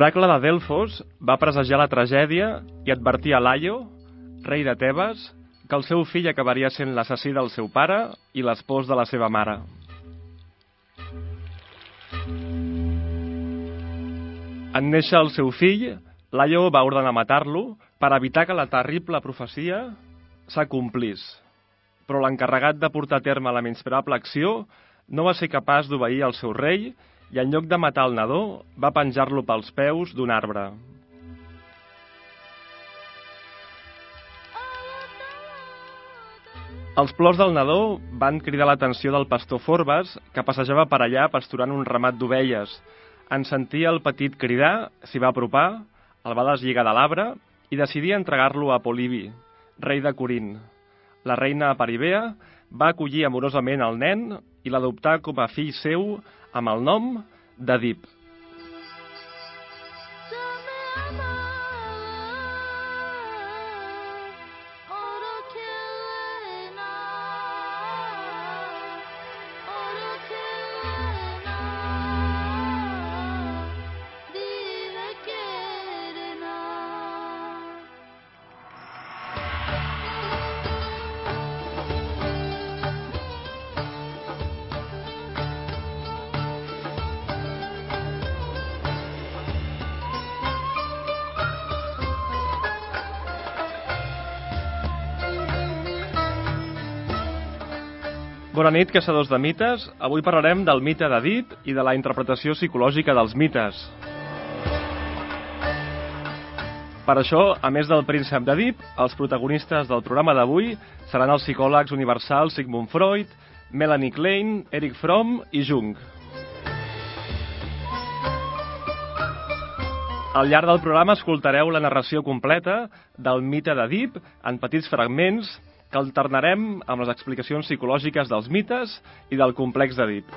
L'oracle de Delfos va presagiar la tragèdia i advertir a Laio, rei de Tebes, que el seu fill acabaria sent l'assassí del seu pare i l'espòs de la seva mare. En néixer el seu fill, Laio va ordenar matar-lo per evitar que la terrible profecia s'acomplís. Però l'encarregat de portar a terme la menyspreable acció no va ser capaç d'obeir al seu rei i en lloc de matar el nadó, va penjar-lo pels peus d'un arbre. Els plors del nadó van cridar l'atenció del pastor Forbes, que passejava per allà pasturant un ramat d'ovelles. En sentia el petit cridar, s'hi va apropar, el va deslligar de l'arbre i decidia entregar-lo a Polibi, rei de Corint. La reina Peribea va acollir amorosament el nen i l'adoptar com a fill seu amb el nom d'Edip. Bona nit, caçadors de mites. Avui parlarem del mite d'Edip i de la interpretació psicològica dels mites. Per això, a més del príncep d'Edip, els protagonistes del programa d'avui seran els psicòlegs universals Sigmund Freud, Melanie Klein, Eric Fromm i Jung. Al llarg del programa escoltareu la narració completa del mite d'Edip en petits fragments que alternarem amb les explicacions psicològiques dels mites i del complex d'Edip.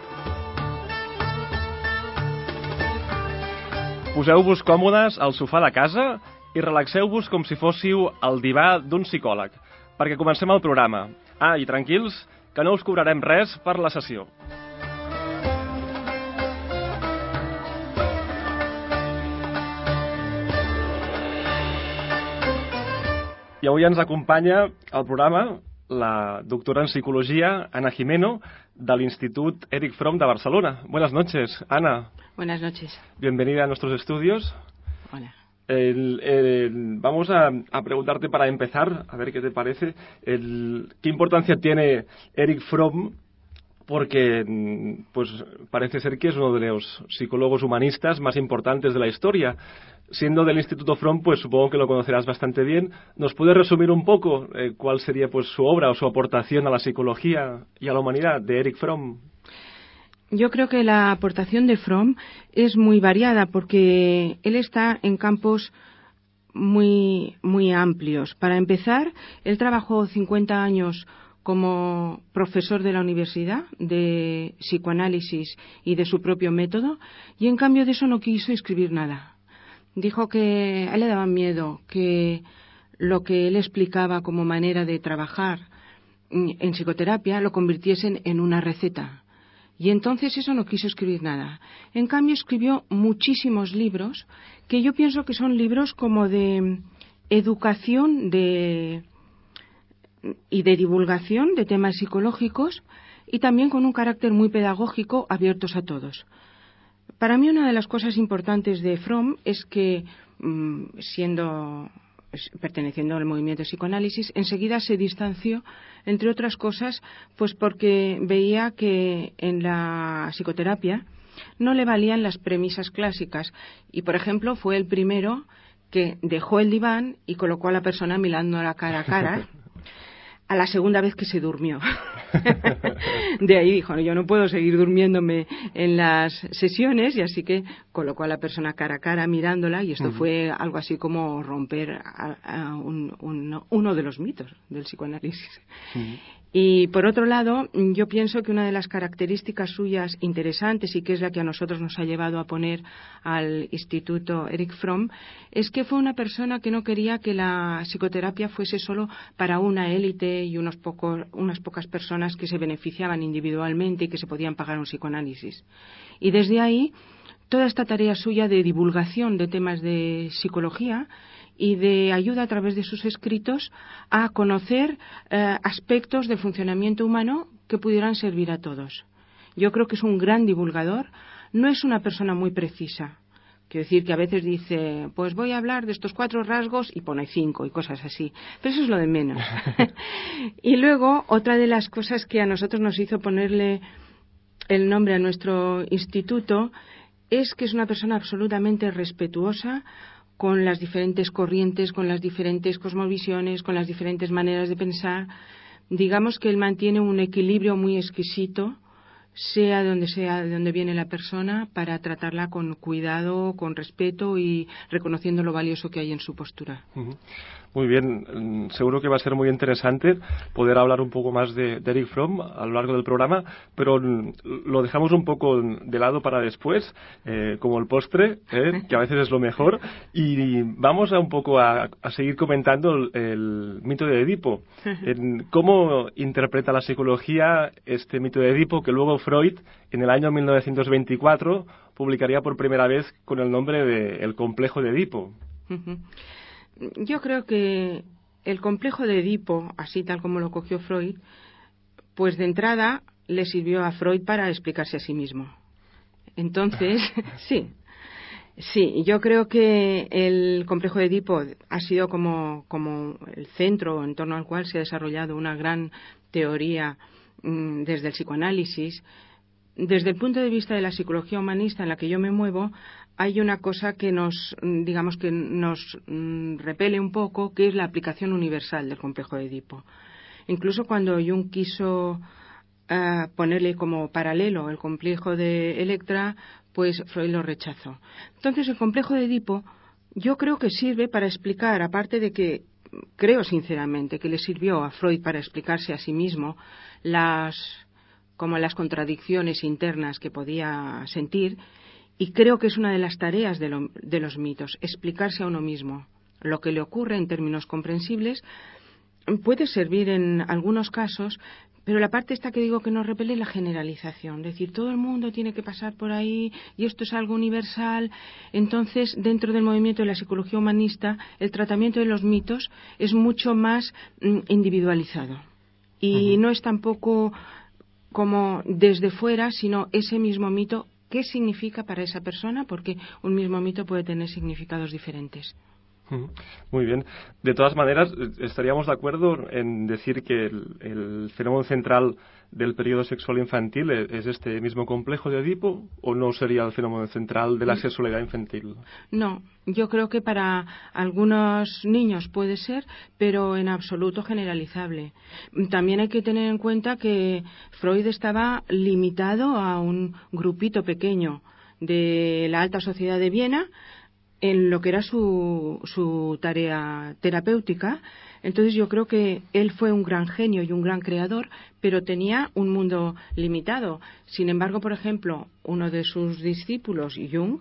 Poseu-vos còmodes al sofà de casa i relaxeu-vos com si fóssiu al divà d'un psicòleg, perquè comencem el programa. Ah, i tranquils, que no us cobrarem res per la sessió. I avui ens acompanya al programa la doctora en psicología Ana Jimeno del Institut Eric Fromm de Barcelona. Buenas noches, Ana. Buenas noches. Bienvenida a nuestros estudios. Hola. El, el, vamos a, a, preguntarte para empezar, a ver qué te parece, el, qué importancia tiene Eric Fromm porque pues parece ser que es uno de los psicólogos humanistas más importantes de la historia siendo del Instituto Fromm, pues supongo que lo conocerás bastante bien. ¿Nos puedes resumir un poco eh, cuál sería pues su obra o su aportación a la psicología y a la humanidad de Eric Fromm? Yo creo que la aportación de Fromm es muy variada porque él está en campos muy, muy amplios. Para empezar, él trabajó 50 años como profesor de la universidad de psicoanálisis y de su propio método y en cambio de eso no quiso escribir nada dijo que a él le daba miedo que lo que él explicaba como manera de trabajar en psicoterapia lo convirtiesen en una receta. Y entonces eso no quiso escribir nada. En cambio escribió muchísimos libros que yo pienso que son libros como de educación de, y de divulgación de temas psicológicos y también con un carácter muy pedagógico abiertos a todos. Para mí una de las cosas importantes de Fromm es que, mm, siendo perteneciendo al movimiento de psicoanálisis, enseguida se distanció, entre otras cosas, pues porque veía que en la psicoterapia no le valían las premisas clásicas y, por ejemplo, fue el primero que dejó el diván y colocó a la persona mirando la cara a cara a la segunda vez que se durmió. de ahí dijo, yo no puedo seguir durmiéndome en las sesiones y así que colocó a la persona cara a cara mirándola y esto fue algo así como romper uno de los mitos del psicoanálisis. Y por otro lado, yo pienso que una de las características suyas interesantes y que es la que a nosotros nos ha llevado a poner al Instituto Eric Fromm es que fue una persona que no quería que la psicoterapia fuese solo para una élite y unos pocos, unas pocas personas que se beneficiaban individualmente y que se podían pagar un psicoanálisis. Y desde ahí, toda esta tarea suya de divulgación de temas de psicología y de ayuda a través de sus escritos a conocer eh, aspectos del funcionamiento humano que pudieran servir a todos. Yo creo que es un gran divulgador, no es una persona muy precisa. Quiero decir que a veces dice, pues voy a hablar de estos cuatro rasgos y pone cinco y cosas así. Pero eso es lo de menos. y luego, otra de las cosas que a nosotros nos hizo ponerle el nombre a nuestro instituto es que es una persona absolutamente respetuosa con las diferentes corrientes, con las diferentes cosmovisiones, con las diferentes maneras de pensar. Digamos que él mantiene un equilibrio muy exquisito, sea de donde sea de donde viene la persona, para tratarla con cuidado, con respeto y reconociendo lo valioso que hay en su postura. Muy bien, mm, seguro que va a ser muy interesante poder hablar un poco más de, Eric Fromm a lo largo del programa, pero mm, lo dejamos un poco de lado para después, eh, como el postre, eh, que a veces es lo mejor, y vamos a un poco a, seguir comentando el, mito de Edipo. ¿Cómo interpreta la psicología este mito de Edipo que luego Freud, en el año 1924, publicaría por primera vez con el nombre de El complejo de Edipo? Yo creo que el complejo de Edipo, así tal como lo cogió Freud, pues de entrada le sirvió a Freud para explicarse a sí mismo. Entonces, sí, sí, yo creo que el complejo de Edipo ha sido como, como el centro en torno al cual se ha desarrollado una gran teoría mm, desde el psicoanálisis. Desde el punto de vista de la psicología humanista en la que yo me muevo, hay una cosa que nos, digamos que nos mm, repele un poco, que es la aplicación universal del complejo de Edipo. Incluso cuando Jung quiso eh, ponerle como paralelo el complejo de Electra, pues Freud lo rechazó. Entonces, el complejo de Edipo yo creo que sirve para explicar, aparte de que creo sinceramente que le sirvió a Freud para explicarse a sí mismo las como las contradicciones internas que podía sentir, y creo que es una de las tareas de, los mitos, explicarse a uno mismo lo que le ocurre en términos comprensibles. Puede servir en algunos casos, pero la parte esta que digo que nos repele la generalización, es decir, todo el mundo tiene que pasar por ahí y esto es algo universal. Entonces, dentro del movimiento de la psicología humanista, el tratamiento de los mitos es mucho más mm, individualizado. Y no es tampoco como desde fuera, sino ese mismo mito qué significa para esa persona, porque un mismo mito puede tener significados diferentes. Muy bien. De todas maneras, estaríamos de acuerdo en decir que el, fenómeno central del periodo sexual infantil es este mismo complejo de Edipo o no sería el fenómeno central de la mm. sexualidad infantil? No, yo creo que para algunos niños puede ser, pero en absoluto generalizable. También hay que tener en cuenta que Freud estaba limitado a un grupito pequeño de la alta sociedad de Viena en lo que era su, su tarea terapéutica. Entonces yo creo que él fue un gran genio y un gran creador, pero tenía un mundo limitado. Sin embargo, por ejemplo, uno de sus discípulos, Jung,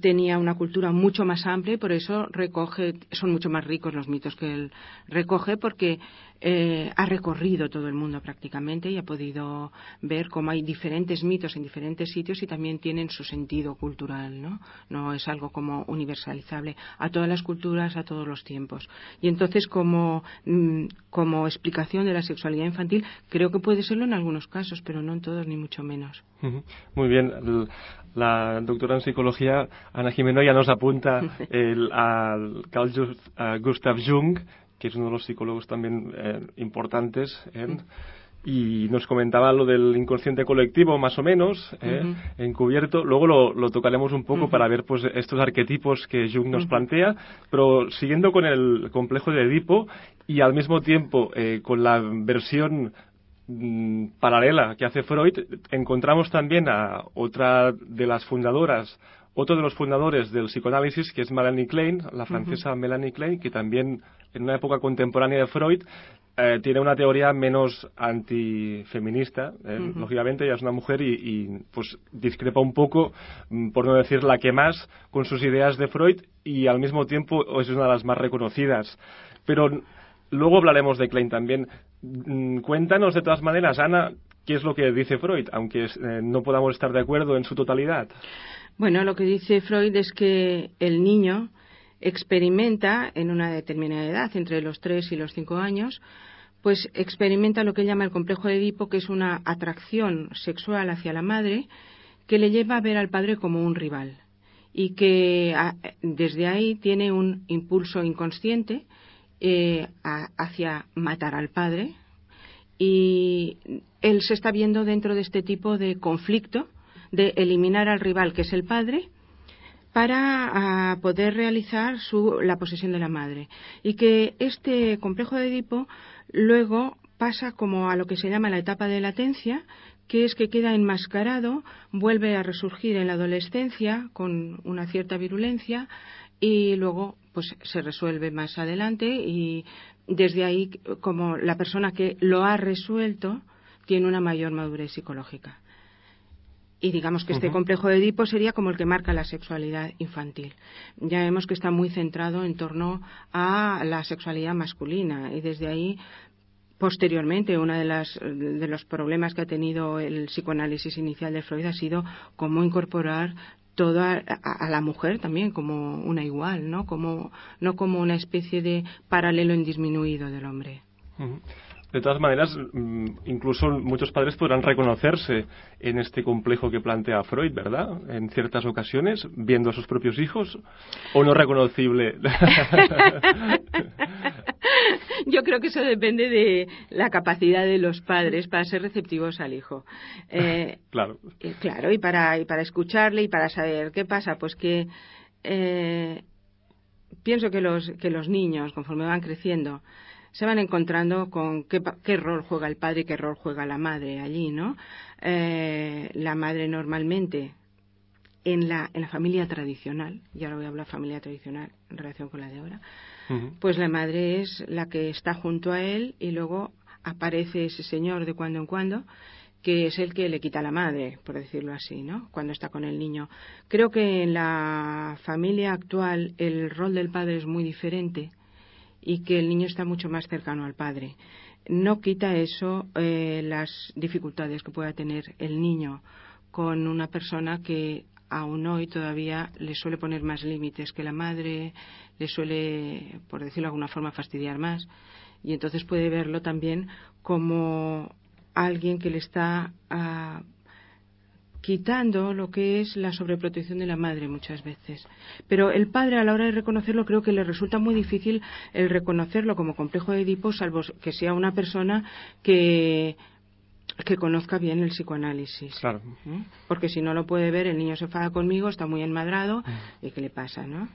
tenía una cultura mucho más amplia y por eso recoge, son mucho más ricos los mitos que él recoge porque eh, ha recorrido todo el mundo prácticamente y ha podido ver cómo hay diferentes mitos en diferentes sitios y también tienen su sentido cultural, ¿no? No es algo como universalizable a todas las culturas, a todos los tiempos. Y entonces, como, mm, como explicación de la sexualidad infantil, creo que puede serlo en algunos casos, pero no en todos, ni mucho menos. Muy bien. La doctora en psicología, Ana Jimeno, ya nos apunta el, al Carl Gustav Jung, que es uno de los psicólogos también eh, importantes. ¿eh? Y nos comentaba lo del inconsciente colectivo, más o menos, ¿eh? encubierto. Luego lo, tocaremos un poco para ver pues, estos arquetipos que Jung nos plantea. Pero siguiendo con el complejo de Edipo y al mismo tiempo con la versión mm, paralela que hace Freud, encontramos también a otra de las fundadoras otro de los fundadores del psicoanálisis, que es Melanie Klein, la francesa Melanie Klein, que también en una época contemporánea de Freud eh, tiene una teoría menos antifeminista, eh, lógicamente ella es una mujer y, pues discrepa un poco, mm, por no decir la que más, con sus ideas de Freud y al mismo tiempo es una de las más reconocidas. Pero luego hablaremos de Klein también. Mm, cuéntanos de todas maneras, Ana, qué es lo que dice Freud, aunque eh, no podamos estar de acuerdo en su totalidad. Bueno, lo que dice Freud es que el niño experimenta en una determinada edad, entre los tres y los cinco años, pues experimenta lo que llama el complejo de Edipo, que es una atracción sexual hacia la madre que le lleva a ver al padre como un rival y que desde ahí tiene un impulso inconsciente eh, hacia matar al padre y él se está viendo dentro de este tipo de conflicto de eliminar al rival, que es el padre, para poder realizar su, la posesión de la madre. Y que este complejo de Edipo luego pasa como a lo que se llama la etapa de latencia, que es que queda enmascarado, vuelve a resurgir en la adolescencia con una cierta virulencia y luego pues se resuelve más adelante y desde ahí como la persona que lo ha resuelto tiene una mayor madurez psicológica. Y digamos que este complejo de Edipo sería como el que marca la sexualidad infantil. Ya vemos que está muy centrado en torno a la sexualidad masculina y desde ahí posteriormente uno de, de los problemas que ha tenido el psicoanálisis inicial de Freud ha sido cómo incorporar toda a, la mujer también como una igual, ¿no? Como no como una especie de paralelo indisminuido del hombre. De todas maneras, mm, incluso muchos padres podrán reconocerse en este complejo que plantea Freud, ¿verdad? En ciertas ocasiones, viendo a sus propios hijos, o no reconocible. Yo creo que eso depende de la capacidad de los padres para ser receptivos al hijo. Eh, claro. claro, y para, y para escucharle y para saber qué pasa. Pues que eh, pienso que los, que los niños, conforme van creciendo, se van encontrando con qué, rol juega el padre y qué rol juega la madre allí, ¿no? Eh, la madre normalmente en la, en la familia tradicional, y ahora voy a hablar familia tradicional en relación con la de ahora, pues la madre es la que está junto a él y luego aparece ese señor de cuando en cuando que es el que le quita a la madre, por decirlo así, ¿no? Cuando está con el niño. Creo que en la familia actual el rol del padre es muy diferente y que el niño está mucho más cercano al padre. No quita eso eh, las dificultades que pueda tener el niño con una persona que aún hoy todavía le suele poner más límites que la madre, le suele, por decirlo de alguna forma, fastidiar más. Y entonces puede verlo también como alguien que le está ah, quitando lo que es la sobreprotección de la madre muchas veces. Pero el padre a la hora de reconocerlo creo que le resulta muy difícil el reconocerlo como complejo de Edipo, salvo que sea una persona que que conozca bien el psicoanálisis. Claro. ¿Eh? Porque si no lo puede ver, el niño se enfada conmigo, está muy enmadrado, mm. ¿y qué le pasa, no?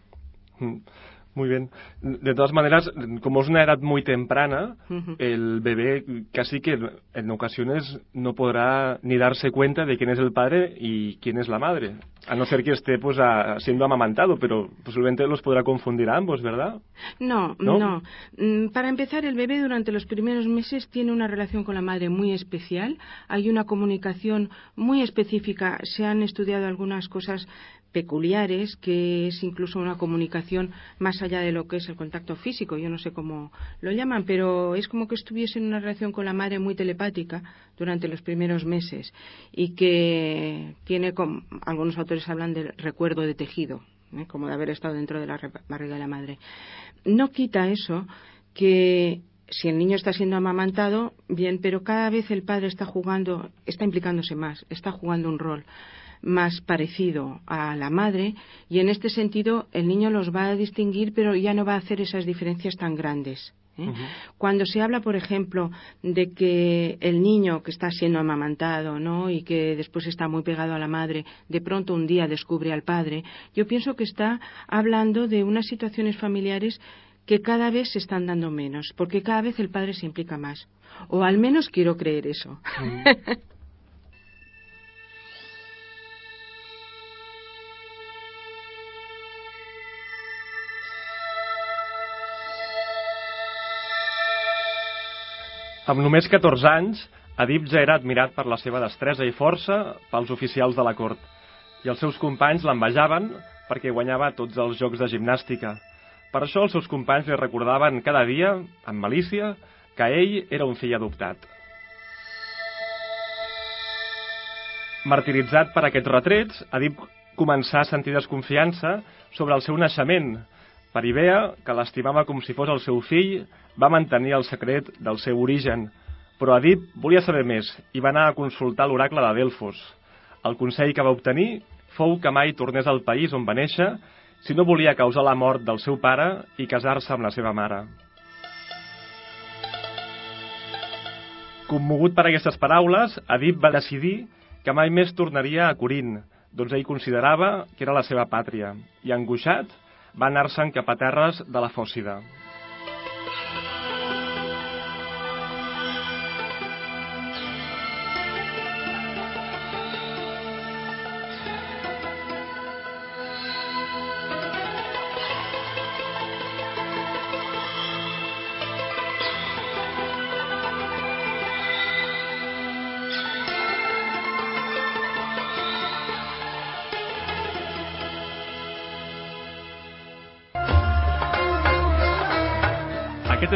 Muy bien. De todas maneras, como es una edad muy temprana, el bebé casi que en ocasiones no podrá ni darse cuenta de quién es el padre y quién es la madre. A no ser que esté pues siendo amamantado, pero posiblemente los podrá confundir a ambos, ¿verdad? No, no, no. Mm, para empezar, el bebé durante los primeros meses tiene una relación con la madre muy especial. Hay una comunicación muy específica. Se han estudiado algunas cosas peculiares, que es incluso una comunicación más allá de lo que es el contacto físico, yo no sé cómo lo llaman, pero es como que estuviese en una relación con la madre muy telepática durante los primeros meses y que tiene, algunos autores hablan del recuerdo de tejido, ¿eh? como de haber estado dentro de la barriga de la madre. No quita eso que si el niño está siendo amamantado, bien, pero cada vez el padre está jugando, está implicándose más, está jugando un rol más parecido a la madre y en este sentido el niño los va a distinguir pero ya no va a hacer esas diferencias tan grandes. ¿eh? Cuando se habla, por ejemplo, de que el niño que está siendo amamantado ¿no? y que después está muy pegado a la madre, de pronto un día descubre al padre, yo pienso que está hablando de unas situaciones familiares que cada vez se están dando menos, porque cada vez el padre se implica más. O al menos quiero creer eso. Amb només 14 anys, Adib ja era admirat per la seva destresa i força pels oficials de la cort, i els seus companys l'envejaven perquè guanyava tots els jocs de gimnàstica. Per això els seus companys li recordaven cada dia, amb malícia, que ell era un fill adoptat. Martiritzat per aquests retrets, Adib començà a sentir desconfiança sobre el seu naixement, per Ibea, que l'estimava com si fos el seu fill, va mantenir el secret del seu origen, però Adib volia saber més i va anar a consultar l'oracle de Delfos. El consell que va obtenir fou que mai tornés al país on va néixer si no volia causar la mort del seu pare i casar-se amb la seva mare. Commogut per aquestes paraules, Adib va decidir que mai més tornaria a Corint, doncs ell considerava que era la seva pàtria, i angoixat va anar-se'n cap a terres de la Fòcida.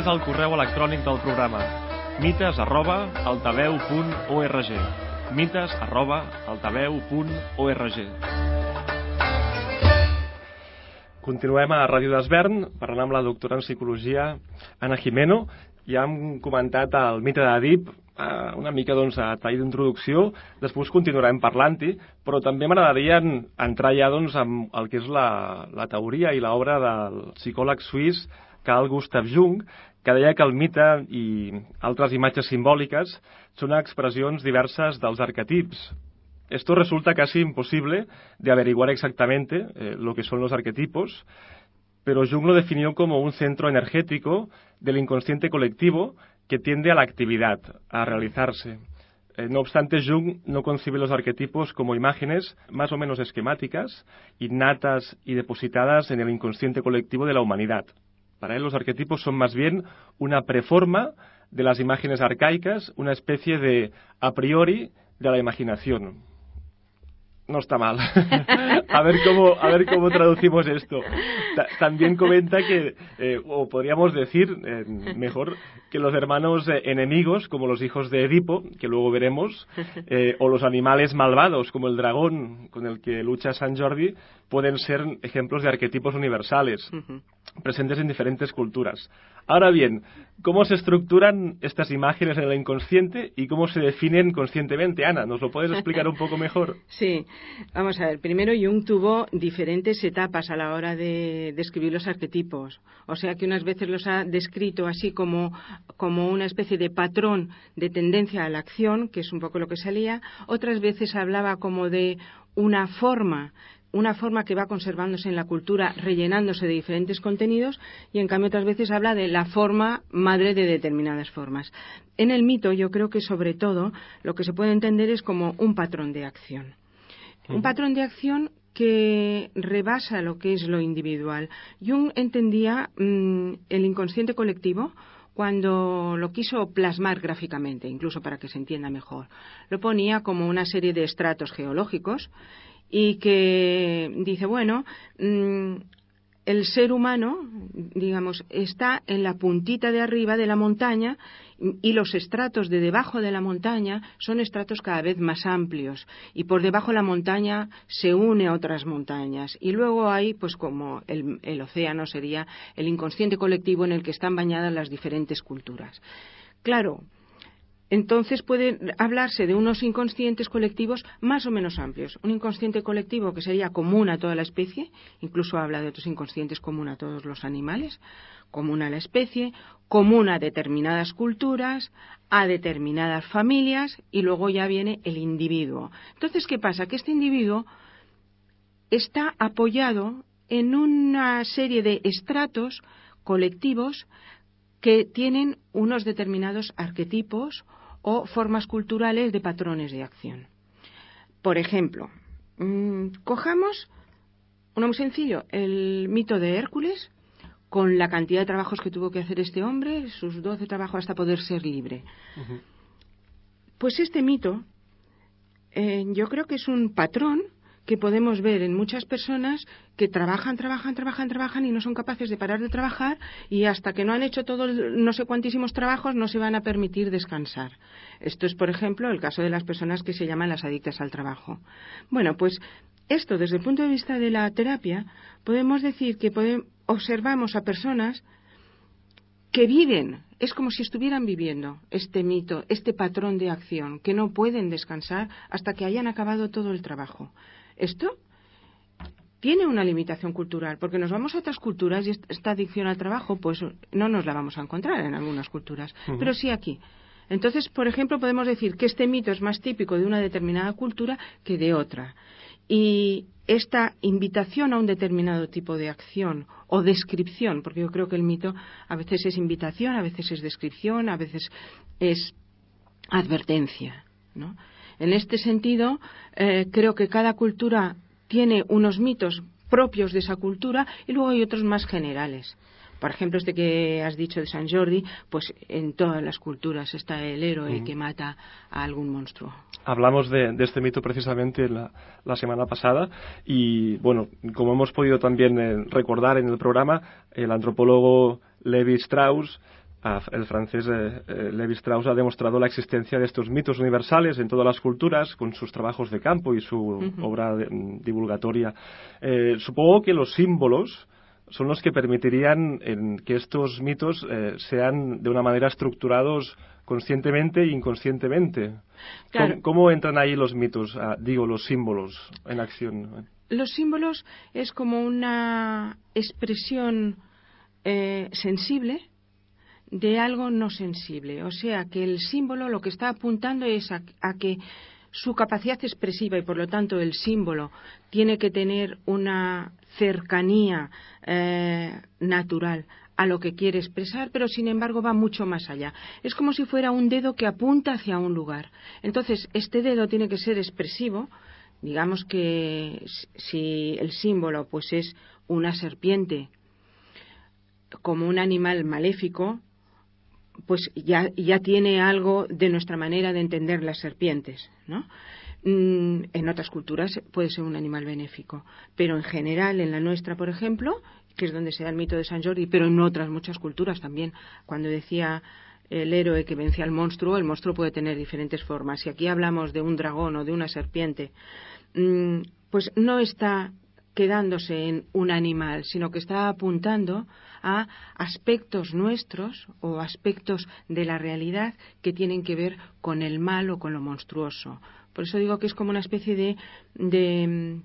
El correu electrònic del programa. Mites arroba altaveu.org mites arroba altaveu.org Continuem a Ràdio d'Esvern parlant amb la doctora en psicologia Anna Jimeno. Ja hem comentat el mite d'Adip, eh, una mica doncs, a tall d'introducció, després continuarem parlant-hi, però també m'agradaria entrar ja doncs, amb el que és la, la teoria i l'obra del psicòleg suís Carl Gustav Jung, que deia que el mite i altres imatges simbòliques són expressions diverses dels. Esto resulta casi imposible de averiguar exactamente eh, lo que son los arquetipos, pero Jung lo definió como un centro energético del inconsciente colectivo que tiende a la actividad, a realizarse. Eh, no obstante, Jung no concibe los arquetipos como imágenes más o menos esquemáticas, innatas y depositadas en el inconsciente colectivo de la humanidad. Para él los arquetipos son más bien una preforma de las imágenes arcaicas, una especie de a priori de la imaginación. No está mal. a, ver cómo, a ver cómo traducimos esto. también comenta que, eh, o podríamos decir, eh, mejor, que los hermanos eh, enemigos, como los hijos de Edipo, que luego veremos, o los animales malvados, como el dragón con el que lucha San Jordi, pueden ser ejemplos de arquetipos universales presentes en diferentes culturas. Ahora bien, ¿cómo se estructuran estas imágenes en el inconsciente y cómo se definen conscientemente? Ana, ¿nos lo puedes explicar un poco mejor? Sí, vamos a ver. Primero, Jung tuvo diferentes etapas a la hora de describir los arquetipos. O sea que unas veces los ha descrito así como, como una especie de patrón de tendencia a la acción, que es un poco lo que salía. Otras veces hablaba como de una forma una forma que va conservándose en la cultura, rellenándose de diferentes contenidos, y en cambio otras veces habla de la forma madre de determinadas formas. En el mito yo creo que sobre todo lo que se puede entender es como un patrón de acción. Un patrón de acción que rebasa lo que es lo individual. Jung entendía mm, el inconsciente colectivo cuando lo quiso plasmar gráficamente, incluso para que se entienda mejor. Lo ponía como una serie de estratos geológicos y que dice, bueno, mm, el ser humano, digamos, está en la puntita de arriba de la montaña y los estratos de debajo de la montaña son estratos cada vez más amplios y por debajo de la montaña se une a otras montañas y luego hay pues como el, el océano sería el inconsciente colectivo en el que están bañadas las diferentes culturas. Claro, entonces puede hablarse de unos inconscientes colectivos más o menos amplios. Un inconsciente colectivo que sería común a toda la especie, incluso habla de otros inconscientes común a todos los animales, común a la especie, común a determinadas culturas, a determinadas familias y luego ya viene el individuo. Entonces, ¿qué pasa? Que este individuo está apoyado en una serie de estratos colectivos que tienen unos determinados arquetipos o formas culturales de patrones de acción. Por ejemplo, mm, cojamos uno muy sencillo, el mito de Hércules, con la cantidad de trabajos que tuvo que hacer este hombre, sus doce trabajos hasta poder ser libre. Pues este mito, eh, yo creo que es un patrón que podemos ver en muchas personas que trabajan, trabajan, trabajan, trabajan y no son capaces de parar de trabajar y hasta que no han hecho todos no sé cuantísimos trabajos no se van a permitir descansar. Esto es, por ejemplo, el caso de las personas que se llaman las adictas al trabajo. Bueno, pues esto desde el punto de vista de la terapia podemos decir que observamos a personas que viven, es como si estuvieran viviendo este mito, este patrón de acción, que no pueden descansar hasta que hayan acabado todo el trabajo. Esto tiene una limitación cultural, porque nos vamos a otras culturas y esta adicción al trabajo, pues no nos la vamos a encontrar en algunas culturas, pero sí aquí. Entonces, por ejemplo, podemos decir que este mito es más típico de una determinada cultura que de otra. Y esta invitación a un determinado tipo de acción o descripción, porque yo creo que el mito a veces es invitación, a veces es descripción, a veces es advertencia, ¿no? En este sentido, eh, creo que cada cultura tiene unos mitos propios de esa cultura y luego hay otros más generales. Por ejemplo, este que has dicho de San Jordi, pues en todas las culturas está el héroe que mata a algún monstruo. Hablamos de, este mito precisamente la, semana pasada y, bueno, como hemos podido también eh, recordar en el programa, el antropólogo Levi Strauss el francés eh, eh, Levi Strauss ha demostrado la existencia de estos mitos universales en todas las culturas con sus trabajos de campo y su obra mm, divulgatoria. Eh, supongo que los símbolos son los que permitirían que estos mitos sean de una manera estructurados conscientemente e inconscientemente. ¿Cómo, entran ahí los mitos, ah, digo, los símbolos en acción? Los símbolos es como una expresión sensible de algo no sensible. O sea, que el símbolo lo que está apuntando es a, que su capacidad expresiva y por lo tanto el símbolo tiene que tener una cercanía eh, natural a lo que quiere expresar, pero sin embargo va mucho más allá. Es como si fuera un dedo que apunta hacia un lugar. Entonces, este dedo tiene que ser expresivo. Digamos que si el símbolo pues es una serpiente como un animal maléfico, pues ya, ya tiene algo de nuestra manera de entender las serpientes, ¿no? Mm, en otras culturas puede ser un animal benéfico, pero en general, en la nuestra, por ejemplo, que es donde se da el mito de San Jordi, pero en otras muchas culturas también, cuando decía el héroe que vence al monstruo, el monstruo puede tener diferentes formas. Si aquí hablamos de un dragón o de una serpiente, mm, pues no está quedándose en un animal, sino que está apuntando a aspectos nuestros o aspectos de la realidad que tienen que ver con el mal o con lo monstruoso. Por eso digo que es como una especie de, de mm,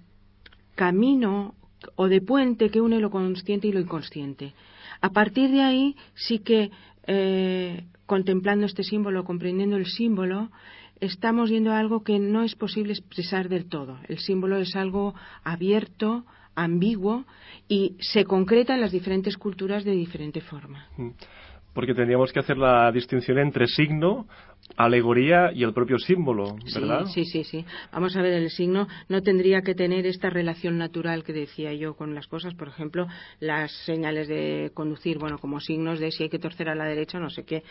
camino o de puente que une lo consciente y lo inconsciente. A partir de ahí sí que eh, contemplando este símbolo, comprendiendo el símbolo, estamos yendo a algo que no es posible expresar del todo. El símbolo es algo abierto, ambiguo y se concreta en las diferentes culturas de diferente forma. Mm. Porque tendríamos que hacer la distinción entre signo, alegoría y el propio símbolo, ¿verdad? Sí, sí, sí, Vamos a ver, el signo no tendría que tener esta relación natural que decía yo con las cosas. Por ejemplo, las señales de conducir, bueno, como signos de si hay que torcer a la derecha, no sé qué.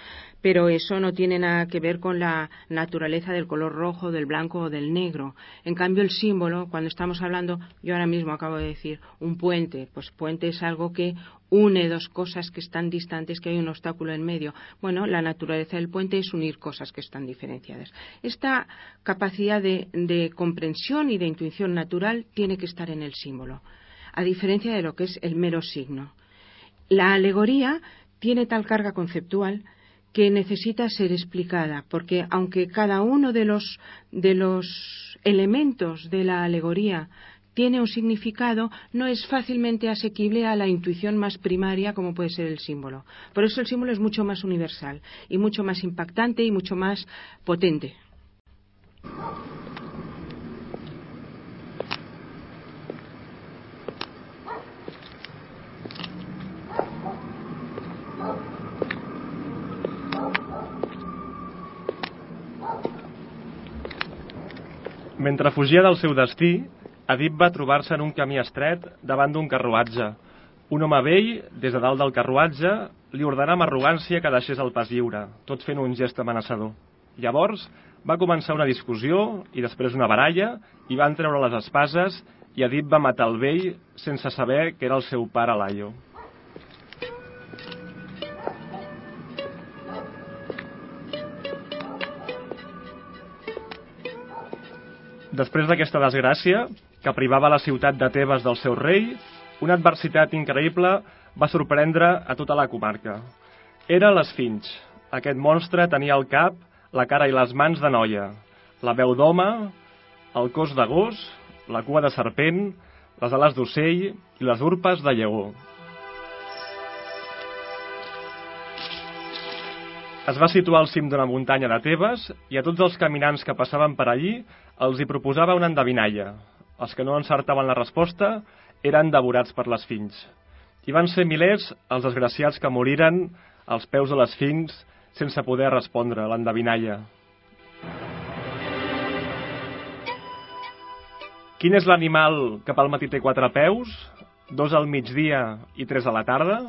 Pero eso no tiene nada que ver con la naturaleza del color rojo, del blanco o del negro. En cambio, el símbolo, cuando estamos hablando, yo ahora mismo acabo de decir, un puente, pues puente es algo que une dos cosas que están distantes, que hay un obstáculo en medio. Bueno, la naturaleza del puente es unir cosas que están diferenciadas. Esta capacidad de, comprensión y de intuición natural tiene que estar en el símbolo, a diferencia de lo que es el mero signo. La alegoría tiene tal carga conceptual que necesita ser explicada, porque aunque cada uno de los, de los elementos de la alegoría tiene un significado, no es fácilmente asequible a la intuición más primaria como puede ser el símbolo. Por eso el símbolo es mucho más universal y mucho más impactante y mucho más potente. Mentre fugia del seu Adib va trobar-se en un camí estret davant d'un carruatge. Un home vell, des de dalt del carruatge, li ordenà amb arrogància que deixés el pas lliure, tot fent un gest amenaçador. Llavors va començar una discussió i després una baralla i van treure les espases i Adib va matar el vell sense saber que era el seu pare Laio. Després d'aquesta desgràcia, que privava la ciutat de Tebes del seu rei, una adversitat increïble va sorprendre a tota la comarca. Era l'Esfinx. Aquest monstre tenia el cap, la cara i les mans de noia, la veu d'home, el cos de gos, la cua de serpent, les ales d'ocell i les urpes de lleó. Es va situar al cim d'una muntanya de Tebes i a tots els caminants que passaven per allí els hi proposava una endevinalla, els que no encertaven la resposta eren devorats per les fins. I van ser milers els desgraciats que moriren als peus de les fins sense poder respondre l'endevinalla. Quin és l'animal que pel matí té quatre peus, dos al migdia i tres a la tarda?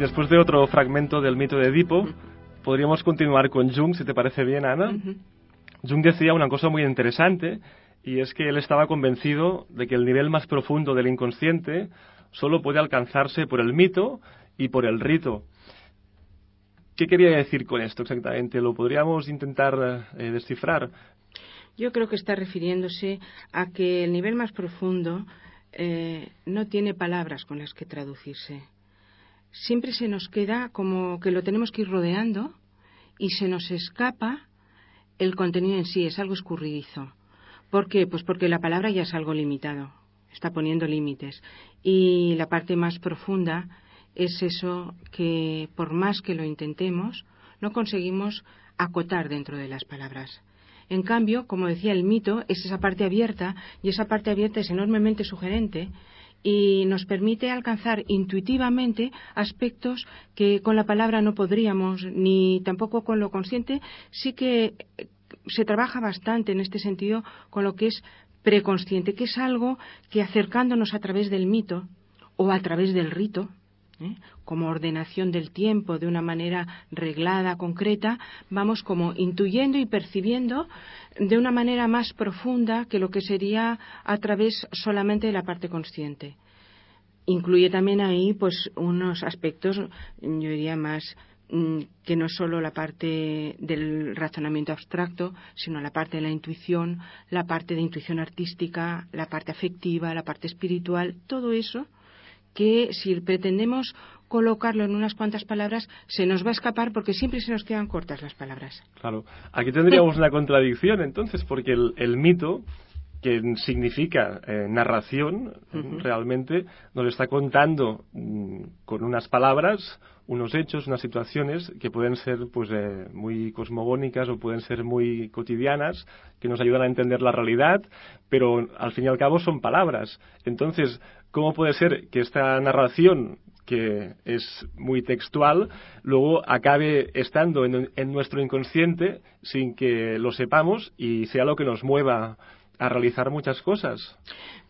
Después de otro fragmento del mito de Edipo, podríamos continuar con Jung, si te parece bien, Ana. Jung decía una cosa muy interesante, y es que él estaba convencido de que el nivel más profundo del inconsciente solo puede alcanzarse por el mito y por el rito. ¿Qué quería decir con esto exactamente? ¿Lo podríamos intentar eh, descifrar? Yo creo que está refiriéndose a que el nivel más profundo eh, no tiene palabras con las que traducirse siempre se nos queda como que lo tenemos que ir rodeando y se nos escapa el contenido en sí, es algo escurridizo. ¿Por qué? Pues porque la palabra ya es algo limitado, está poniendo límites. Y la parte más profunda es eso que, por más que lo intentemos, no conseguimos acotar dentro de las palabras. En cambio, como decía el mito, es esa parte abierta y esa parte abierta es enormemente sugerente y nos permite alcanzar intuitivamente aspectos que con la palabra no podríamos, ni tampoco con lo consciente. Sí que eh, se trabaja bastante en este sentido con lo que es preconsciente, que es algo que acercándonos a través del mito o a través del rito, ¿eh? como ordenación del tiempo de una manera reglada, concreta, vamos como intuyendo y percibiendo de una manera más profunda que lo que sería a través solamente de la parte consciente. Incluye también ahí pues unos aspectos, yo diría más mm, que no solo la parte del razonamiento abstracto, sino la parte de la intuición, la parte de intuición artística, la parte afectiva, la parte espiritual, todo eso que si pretendemos colocarlo en unas cuantas palabras, se nos va a escapar porque siempre se nos quedan cortas las palabras. Claro. Aquí tendríamos una contradicción entonces, porque el, mito que significa eh, narración, realmente nos está contando mm, con unas palabras unos hechos, unas situaciones que pueden ser pues eh, muy cosmogónicas o pueden ser muy cotidianas, que nos ayudan a entender la realidad, pero al fin y al cabo son palabras. Entonces, ¿cómo puede ser que esta narración que es muy textual, luego acabe estando en, en, nuestro inconsciente sin que lo sepamos y sea lo que nos mueva a realizar muchas cosas.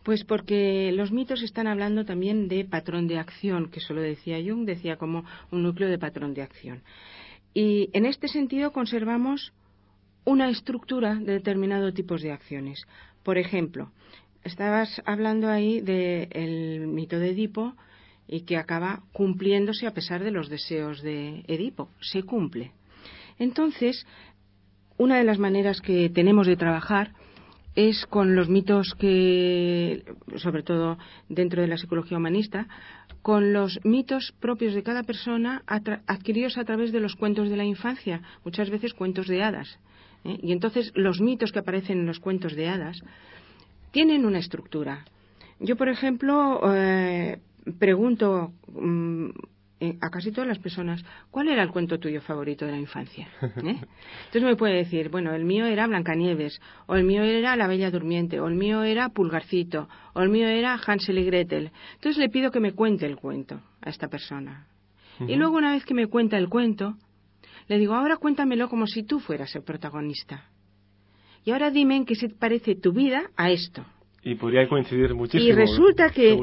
Pues porque los mitos están hablando también de patrón de acción, que eso lo decía Jung, decía como un núcleo de patrón de acción. Y en este sentido conservamos una estructura de determinados tipos de acciones. Por ejemplo, estabas hablando ahí del mito de Edipo y que acaba cumpliéndose a pesar de los deseos de Edipo. Se cumple. Entonces, una de las maneras que tenemos de trabajar es con los mitos que, sobre todo dentro de la psicología humanista, con los mitos propios de cada persona adquiridos a través de los cuentos de la infancia, muchas veces cuentos de hadas. ¿eh? Y entonces los mitos que aparecen en los cuentos de hadas tienen una estructura. Yo, por ejemplo, eh, pregunto mm, eh, a casi todas las personas, ¿cuál era el cuento tuyo favorito de la infancia? ¿Eh? Entonces me puede decir, bueno, el mío era Blancanieves, o el mío era La Bella Durmiente, o el mío era Pulgarcito, o el mío era Hansel y Gretel. Entonces le pido que me cuente el cuento a esta persona. Y luego una vez que me cuenta el cuento, le digo, ahora cuéntamelo como si tú fueras el protagonista. Y ahora dime en qué se parece tu vida a esto. Y podría coincidir muchísimo. Y resulta que,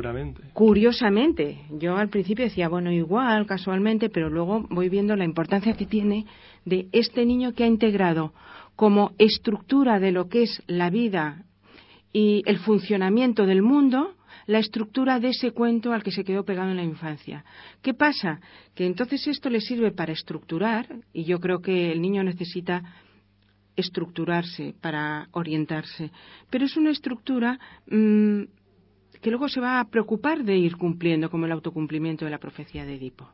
curiosamente, yo al principio decía, bueno, igual, casualmente, pero luego voy viendo la importancia que tiene de este niño que ha integrado como estructura de lo que es la vida y el funcionamiento del mundo, la estructura de ese cuento al que se quedó pegado en la infancia. ¿Qué pasa? Que entonces esto le sirve para estructurar, y yo creo que el niño necesita estructurarse, para orientarse. Pero es una estructura mm, que luego se va a preocupar de ir cumpliendo, como el autocumplimiento de la profecía de Edipo.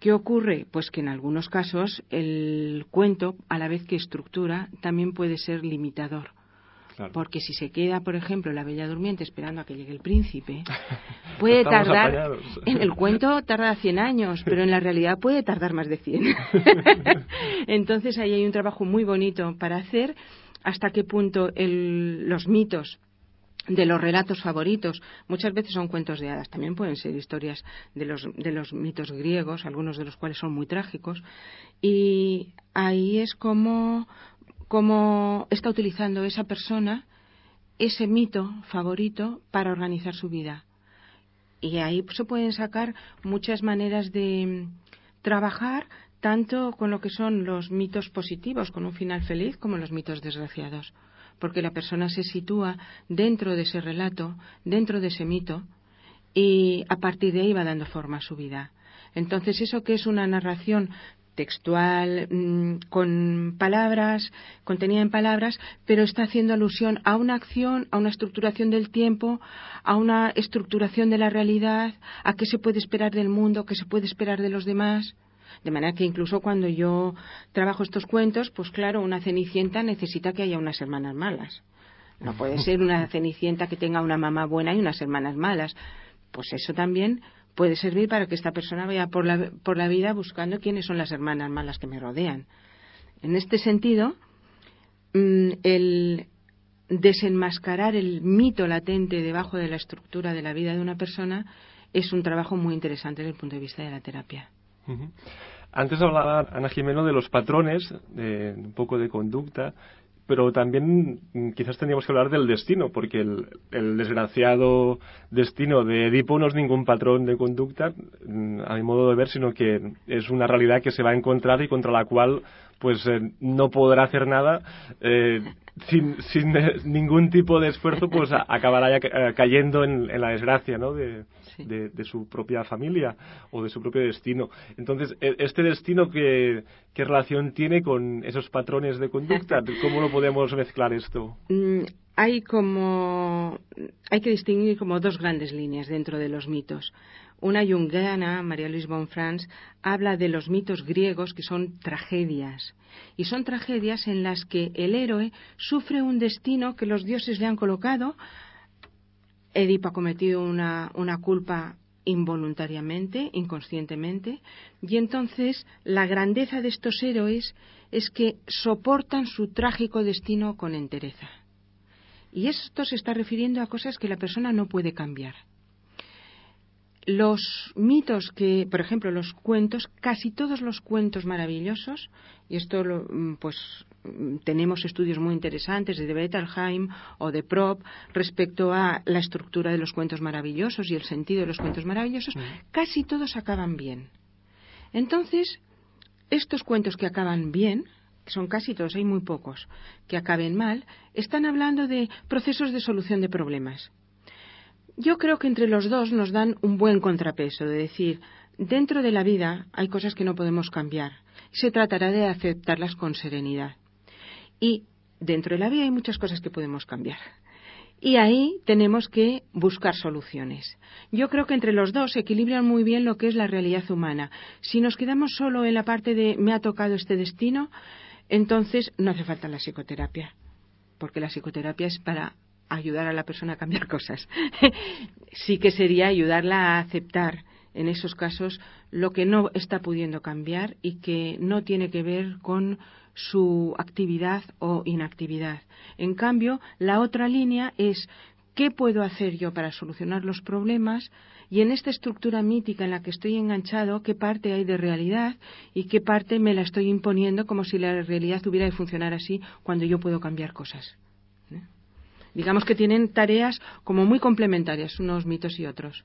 ¿Qué ocurre? Pues que en algunos casos el cuento, a la vez que estructura, también puede ser limitador. Porque si se queda, por ejemplo, la bella durmiente esperando a que llegue el príncipe, puede tardar, en el cuento tarda 100 años, pero en la realidad puede tardar más de 100. Entonces ahí hay un trabajo muy bonito para hacer hasta qué punto los mitos de los relatos favoritos. Muchas veces son cuentos de hadas, también pueden ser historias de los, de los mitos griegos, algunos de los cuales son muy trágicos. Y ahí es como cómo está utilizando esa persona ese mito favorito para organizar su vida. Y ahí se pueden sacar muchas maneras de trabajar tanto con lo que son los mitos positivos, con un final feliz, como los mitos desgraciados. Porque la persona se sitúa dentro de ese relato, dentro de ese mito, y a partir de ahí va dando forma a su vida. Entonces, eso que es una narración textual, mm, con palabras, contenida en palabras, pero está haciendo alusión a una acción, a una estructuración del tiempo, a una estructuración de la realidad, a qué se puede esperar del mundo, qué se puede esperar de los demás. De manera que incluso cuando yo trabajo estos cuentos, pues claro, una cenicienta necesita que haya unas hermanas malas. No puede ser una cenicienta que tenga una mamá buena y unas hermanas malas. Pues eso también puede servir para que esta persona vaya por la, por la vida buscando quiénes son las hermanas malas que me rodean. En este sentido, mm, el desenmascarar el mito latente debajo de la estructura de la vida de una persona es un trabajo muy interesante desde el punto de vista de la terapia. Antes hablaba Ana Jimeno de los patrones, de un poco de conducta, pero también mm, quizás tendríamos que hablar del destino, porque el, desgraciado destino de Edipo no es ningún patrón de conducta, mm, a mi modo de ver, sino que es una realidad que se va a encontrar y contra la cual pues eh, no podrá hacer nada eh, sin, sin eh, ningún tipo de esfuerzo, pues acabará ya eh, cayendo en, en, la desgracia ¿no? de, de, de, su propia familia o de su propio destino. Entonces, e, ¿este destino qué, qué relación tiene con esos patrones de conducta? ¿Cómo lo podemos mezclar esto? Mm, hay como hay que distinguir como dos grandes líneas dentro de los mitos. Una junguiana, María Luis Bonfrance, habla de los mitos griegos que son tragedias. Y son tragedias en las que el héroe sufre un destino que los dioses le han colocado. Edipo ha cometido una, una culpa involuntariamente, inconscientemente, y entonces la grandeza de estos héroes es que soportan su trágico destino con entereza. Y esto se está refiriendo a cosas que la persona no puede cambiar. Los mitos que, por ejemplo, los cuentos, casi todos los cuentos maravillosos, y esto lo, pues tenemos estudios muy interesantes de Bettelheim o de Prop respecto a la estructura de los cuentos maravillosos y el sentido de los cuentos maravillosos, casi todos acaban bien. Entonces, estos cuentos que acaban bien, son casi todos, hay muy pocos que acaben mal, están hablando de procesos de solución de problemas. Yo creo que entre los dos nos dan un buen contrapeso, de decir, dentro de la vida hay cosas que no podemos cambiar. Se tratará de aceptarlas con serenidad. Y dentro de la vida hay muchas cosas que podemos cambiar. Y ahí tenemos que buscar soluciones. Yo creo que entre los dos se equilibran muy bien lo que es la realidad humana. Si nos quedamos solo en la parte de me ha tocado este destino, entonces no hace falta la psicoterapia, porque la psicoterapia es para ayudar a la persona a cambiar cosas. sí que sería ayudarla a aceptar en esos casos lo que no está pudiendo cambiar y que no tiene que ver con su actividad o inactividad. En cambio, la otra línea es ¿qué puedo hacer yo para solucionar los problemas? Y en esta estructura mítica en la que estoy enganchado, ¿qué parte hay de realidad y qué parte me la estoy imponiendo como si la realidad tuviera de funcionar así cuando yo puedo cambiar cosas? Digamos que tienen tareas como muy complementarias unos mitos y otros.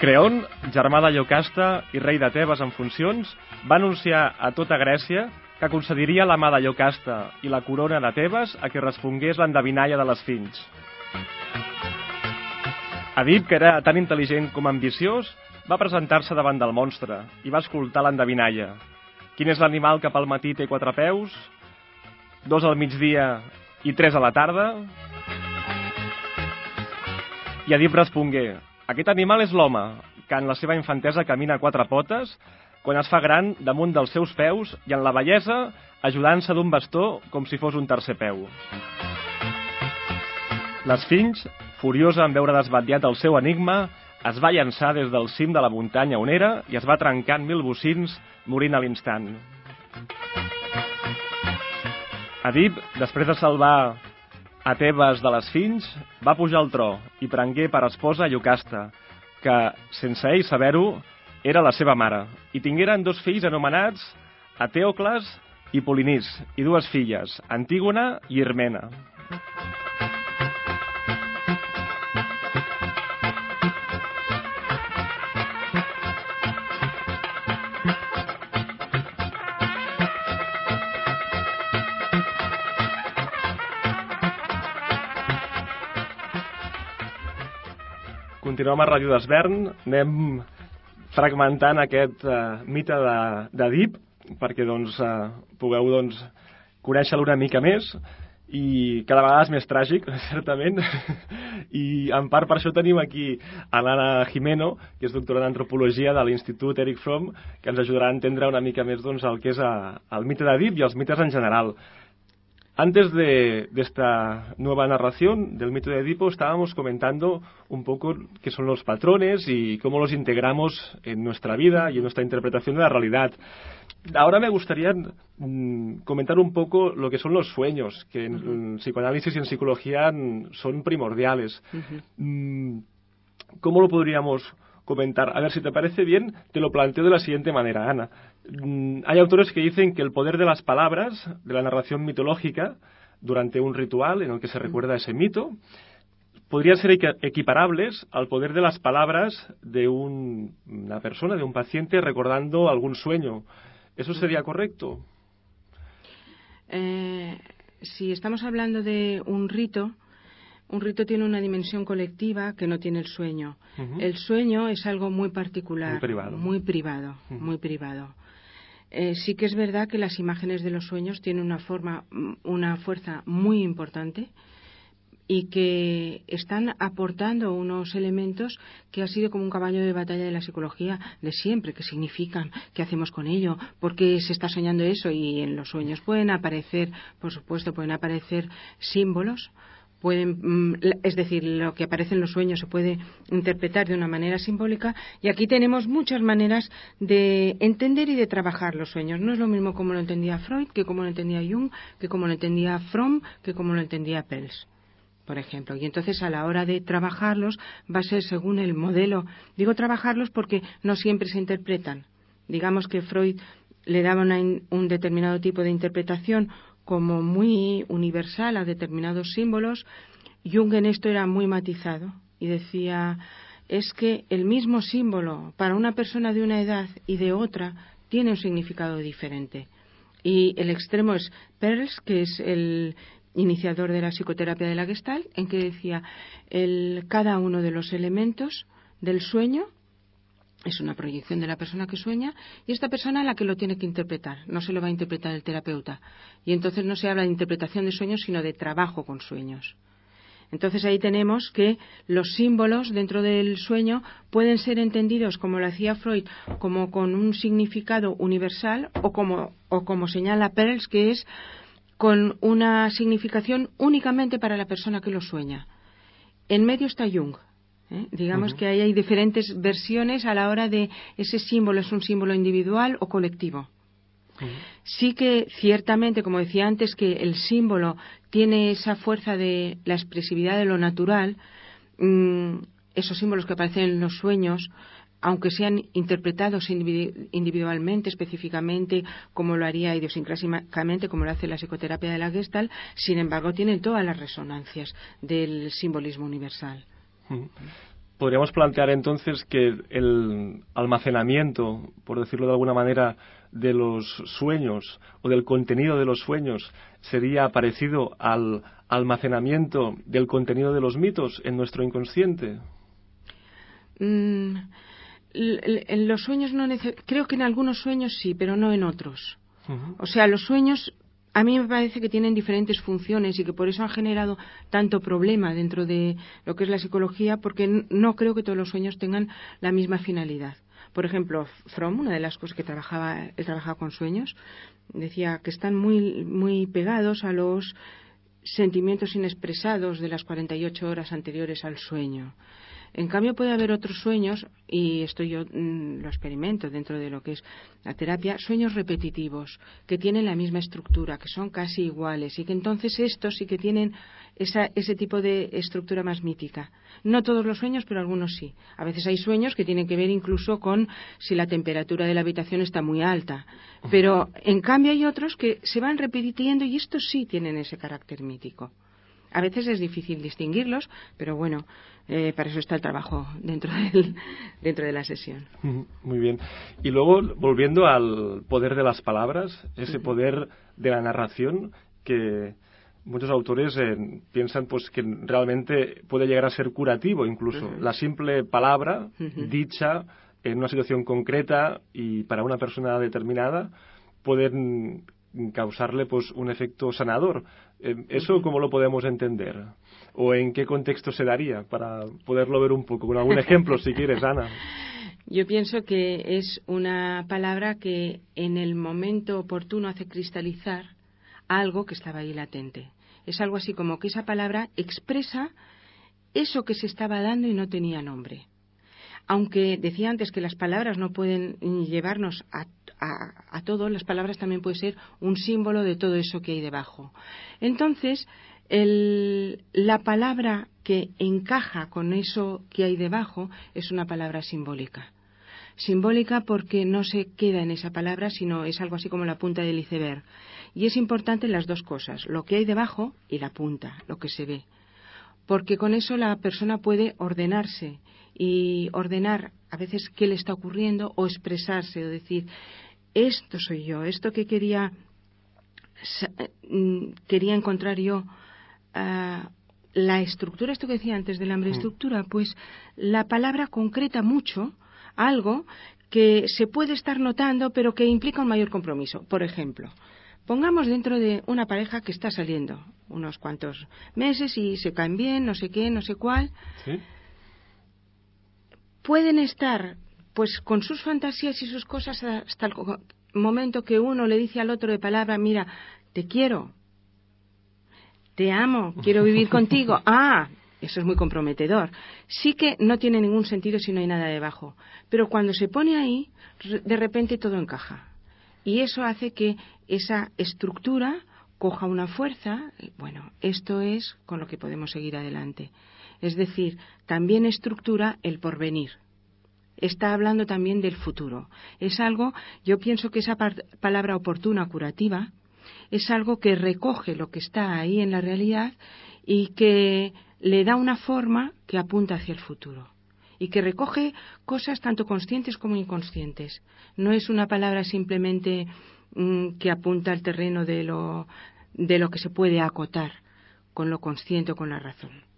Creon, germà de Iocasta i rei de Tebes en funcions, va anunciar a tota Grècia que concediria la mà de Iocasta i la corona de Tebes a qui respongués l'endevinalla de les fins. Edip, que era tan intel·ligent com ambiciós, va presentar-se davant del monstre i va escoltar l'endevinalla. Quin és l'animal que pel matí té quatre peus, dos al migdia i tres a la tarda? I Edip respongué, aquest animal és l'home, que en la seva infantesa camina a quatre potes, quan es fa gran damunt dels seus peus i en la bellesa ajudant-se d'un bastó com si fos un tercer peu. Les fills, furiosa en veure desbatllat el seu enigma, es va llançar des del cim de la muntanya on era i es va trencar en mil bocins, morint a l'instant. Adib, després de salvar a Tebes de les Fins, va pujar al tro i prengué per esposa Iocasta, que, sense ell saber-ho, era la seva mare, i tingueren dos fills anomenats Ateocles i Polinís, i dues filles, Antígona i Irmena. Continuem a Ràdio d'Esvern, anem fragmentant aquest uh, mite d'Edip perquè doncs, uh, pugueu doncs, conèixer-lo una mica més. I cada vegada és més tràgic, certament, i en part per això tenim aquí a l'Anna Jimeno, que és doctora d'Antropologia de l'Institut Eric Fromm, que ens ajudarà a entendre una mica més doncs, el que és a, eh, el mite d'Edip i els mites en general. Antes de, esta nueva narración del mito de Edipo estábamos comentando un poco qué son los patrones y cómo los integramos en nuestra vida y en nuestra interpretación de la realidad. Ahora me gustaría mm, comentar un poco lo que son los sueños, que en, psicoanálisis y en psicología son primordiales. Mm, ¿Cómo lo podríamos comentar? A ver, si te parece bien, te lo planteo de la siguiente manera, Ana. Mm, hay autores que dicen que el poder de las palabras, de la narración mitológica, durante un ritual en el que se recuerda ese mito, podrían ser equiparables al poder de las palabras de una persona, de un paciente, recordando algún sueño. ¿Eso sería correcto? Eh, si estamos hablando de un rito, un rito tiene una dimensión colectiva que no tiene el sueño. El sueño es algo muy particular, muy privado, muy privado. Muy privado. Eh, sí que es verdad que las imágenes de los sueños tienen una forma, una fuerza muy importante y que están aportando unos elementos que ha sido como un caballo de batalla de la psicología de siempre, qué significan, qué hacemos con ello, por qué se está soñando eso. Y en los sueños pueden aparecer, por supuesto, pueden aparecer símbolos pueden, mm, es decir, lo que aparece en los sueños se puede interpretar de una manera simbólica y aquí tenemos muchas maneras de entender y de trabajar los sueños. No es lo mismo como lo entendía Freud, que como lo entendía Jung, que como lo entendía Fromm, que como lo entendía Pels por ejemplo. Y entonces a la hora de trabajarlos va a ser según el modelo. Digo trabajarlos porque no siempre se interpretan. Digamos que Freud le daba un determinado tipo de interpretación como muy universal a determinados símbolos, Jung en esto era muy matizado y decía es que el mismo símbolo para una persona de una edad y de otra tiene un significado diferente. Y el extremo es Perls, que es el iniciador de la psicoterapia de la Gestalt, en que decía el, cada uno de los elementos del sueño es una proyección de la persona que sueña y esta persona la que lo tiene que interpretar, no se lo va a interpretar el terapeuta. Y entonces no se habla de interpretación de sueños, sino de trabajo con sueños. Entonces ahí tenemos que los símbolos dentro del sueño pueden ser entendidos, como lo hacía Freud, como con un significado universal o como, o como señala Perls, que es con una significación únicamente para la persona que lo sueña. En medio está Jung, ¿eh? Digamos que ahí hay diferentes versiones a la hora de ese símbolo, es un símbolo individual o colectivo. Sí que ciertamente, como decía antes, que el símbolo tiene esa fuerza de la expresividad de lo natural, mm, esos símbolos que aparecen en los sueños, aunque sean interpretados individualmente, específicamente, como lo haría idiosincrásicamente, como lo hace la psicoterapia de la Gestalt, sin embargo, tienen todas las resonancias del simbolismo universal. Podríamos plantear entonces que el almacenamiento, por decirlo de alguna manera, de los sueños o del contenido de los sueños sería parecido al almacenamiento del contenido de los mitos en nuestro inconsciente. Mm, en los sueños no creo que en algunos sueños sí, pero no en otros. O sea, los sueños a mí me parece que tienen diferentes funciones y que por eso han generado tanto problema dentro de lo que es la psicología, porque no creo que todos los sueños tengan la misma finalidad. Por ejemplo, Fromm, una de las cosas que trabajaba, él trabajaba con sueños, decía que están muy, muy pegados a los sentimientos inexpresados de las 48 horas anteriores al sueño. En cambio, puede haber otros sueños, y esto yo mm, lo experimento dentro de lo que es la terapia, sueños repetitivos, que tienen la misma estructura, que son casi iguales, y que entonces estos sí que tienen ese tipo de estructura más mítica. No todos los sueños, pero algunos sí. A veces hay sueños que tienen que ver incluso con si la temperatura de la habitación está muy alta. Pero en cambio hay otros que se van repitiendo y estos sí tienen ese carácter mítico. A veces es difícil distinguirlos, pero bueno, eh, para eso está el trabajo dentro, dentro de la sesión. Muy bien. Y luego, volviendo al poder de las palabras, ese poder de la narración que muchos autores eh, piensan pues que realmente puede llegar a ser curativo incluso. La simple palabra dicha en una situación concreta y para una persona determinada pueden causarle pues un efecto sanador. Eh, ¿Eso cómo lo podemos entender? ¿O en qué contexto se daría? Para poderlo ver un poco, con algún ejemplo, si quieres, Ana. Yo pienso que es una palabra que en el momento oportuno hace cristalizar algo que estaba ahí latente. Es algo así como que esa palabra expresa eso que se estaba dando y no tenía nombre. Aunque decía antes que las palabras no pueden llevarnos a, todo, las palabras también pueden ser un símbolo de todo eso que hay debajo. Entonces, la palabra que encaja con eso que hay debajo es una palabra simbólica. Simbólica porque no se queda en esa palabra, sino es algo así como la punta del iceberg. Y es importante las dos cosas, lo que hay debajo y la punta, lo que se ve. Porque con eso la persona puede ordenarse y ordenar a veces qué le está ocurriendo o expresarse o decir, esto soy yo, esto que quería, mm, quería encontrar yo. Ah, la estructura, esto que decía antes del hambre, mm. estructura, pues la palabra concreta mucho algo que se puede estar notando, pero que implica un mayor compromiso. Por ejemplo, Pongamos dentro de una pareja que está saliendo unos cuantos meses y se caen bien, no sé qué, no sé cuál. Pueden estar pues con sus fantasías y sus cosas hasta el momento que uno le dice al otro de palabra, mira, te quiero, te amo, quiero vivir contigo. Ah, eso es muy comprometedor. Sí que no tiene ningún sentido si no hay nada debajo. Pero cuando se pone ahí, de repente todo encaja. Y eso hace que esa estructura coja una fuerza. Bueno, esto es con lo que podemos seguir adelante. Es decir, también estructura el porvenir. Está hablando también del futuro. Es algo, yo pienso que esa palabra oportuna, curativa, es algo que recoge lo que está ahí en la realidad y que le da una forma que apunta hacia el futuro y que recoge cosas tanto conscientes como inconscientes. No es una palabra simplemente mm, que apunta al terreno de lo, de lo que se puede acotar con lo consciente o con la razón.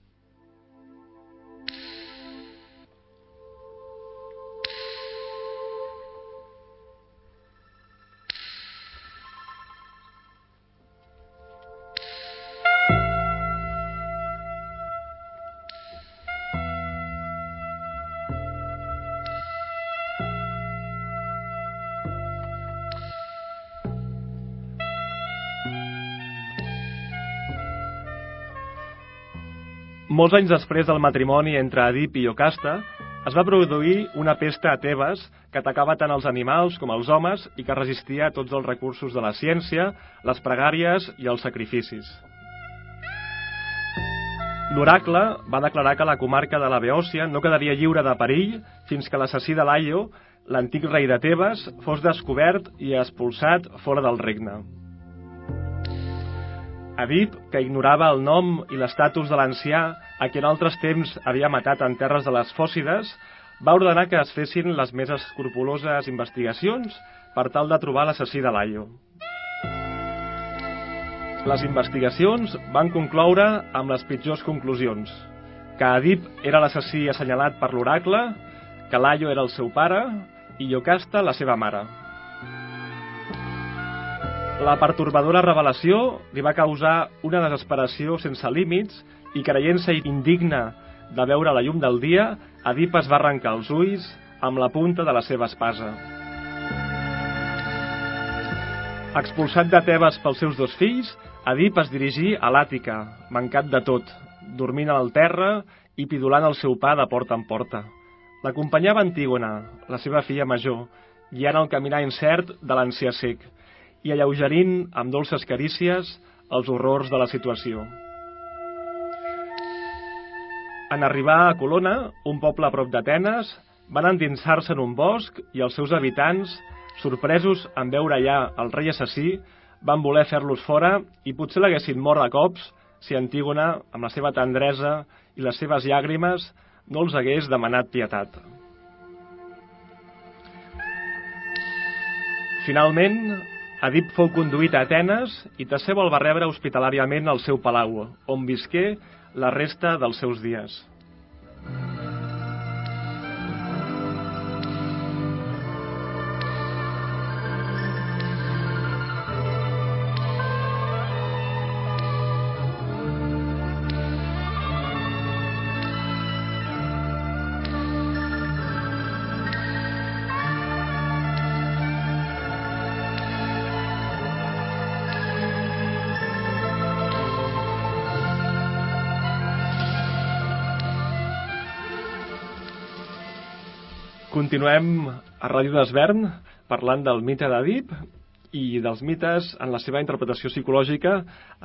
Molts anys després del matrimoni entre Edip i Iocasta, es va produir una pesta a Tebes que atacava tant els animals com els homes i que resistia a tots els recursos de la ciència, les pregàries i els sacrificis. L'oracle va declarar que la comarca de la Beòcia no quedaria lliure de perill fins que l'assassí de Laio, l'antic rei de Tebes, fos descobert i expulsat fora del regne. Edip, que ignorava el nom i l'estatus de l'ancià, a qui en altres temps havia matat en terres de les Fòssides, va ordenar que es fessin les més escrupuloses investigacions per tal de trobar l'assassí de Laio. Les investigacions van concloure amb les pitjors conclusions, que Edip era l'assassí assenyalat per l'oracle, que Laio era el seu pare i Iocasta la seva mare. La pertorbadora revelació li va causar una desesperació sense límits i creient-se indigna de veure la llum del dia, Edip es va arrencar els ulls amb la punta de la seva espasa. Expulsat de Tebes pels seus dos fills, Edip es dirigí a l'Àtica, mancat de tot, dormint al terra i pidolant el seu pa de porta en porta. L'acompanyava Antígona, la seva filla major, guiant el caminar incert de l'ancià sec, i alleugerint amb dolces carícies els horrors de la situació. En arribar a Colona, un poble a prop d'Atenes, van endinsar-se en un bosc i els seus habitants, sorpresos en veure allà el rei assassí, van voler fer-los fora i potser l'haguessin mort a cops si Antígona, amb la seva tendresa i les seves llàgrimes, no els hagués demanat pietat. Finalment, Edip fou conduït a Atenes i Teseu el va rebre hospitalàriament al seu palau, on visqué la resta dels seus dies. Continuem a Ràdio d'Esvern parlant del mite d'Adip i dels mites en la seva interpretació psicològica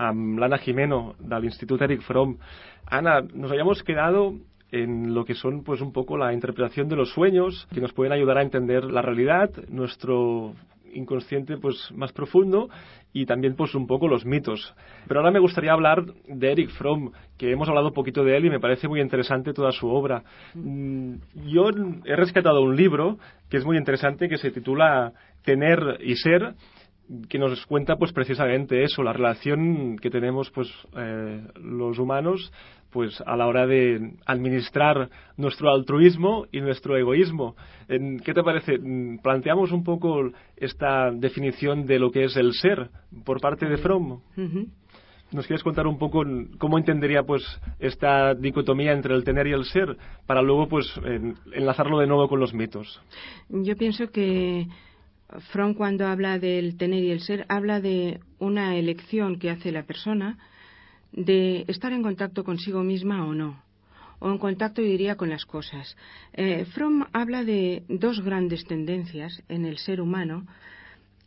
amb l'Anna Jimeno de l'Institut Eric Fromm. Ana, nos habíamos quedado en lo que son pues un poco la interpretación de los sueños que nos pueden ayudar a entender la realidad, nuestro inconsciente pues más profundo y también pues un poco los mitos. Pero ahora me gustaría hablar de Eric Fromm, que hemos hablado un poquito de él y me parece muy interesante toda su obra. Mm, yo he rescatado un libro que es muy interesante que se titula Tener y ser que nos cuenta pues precisamente eso, la relación que tenemos pues eh, los humanos pues a la hora de administrar nuestro altruismo y nuestro egoísmo. ¿Qué te parece? Planteamos un poco esta definición de lo que es el ser por parte de Fromm. ¿Nos quieres contar un poco cómo entendería pues esta dicotomía entre el tener y el ser para luego pues enlazarlo de nuevo con los mitos? Yo pienso que Fromm cuando habla del tener y el ser habla de una elección que hace la persona de estar en contacto consigo misma o no, o en contacto, diría, con las cosas. Eh, Fromm habla de dos grandes tendencias en el ser humano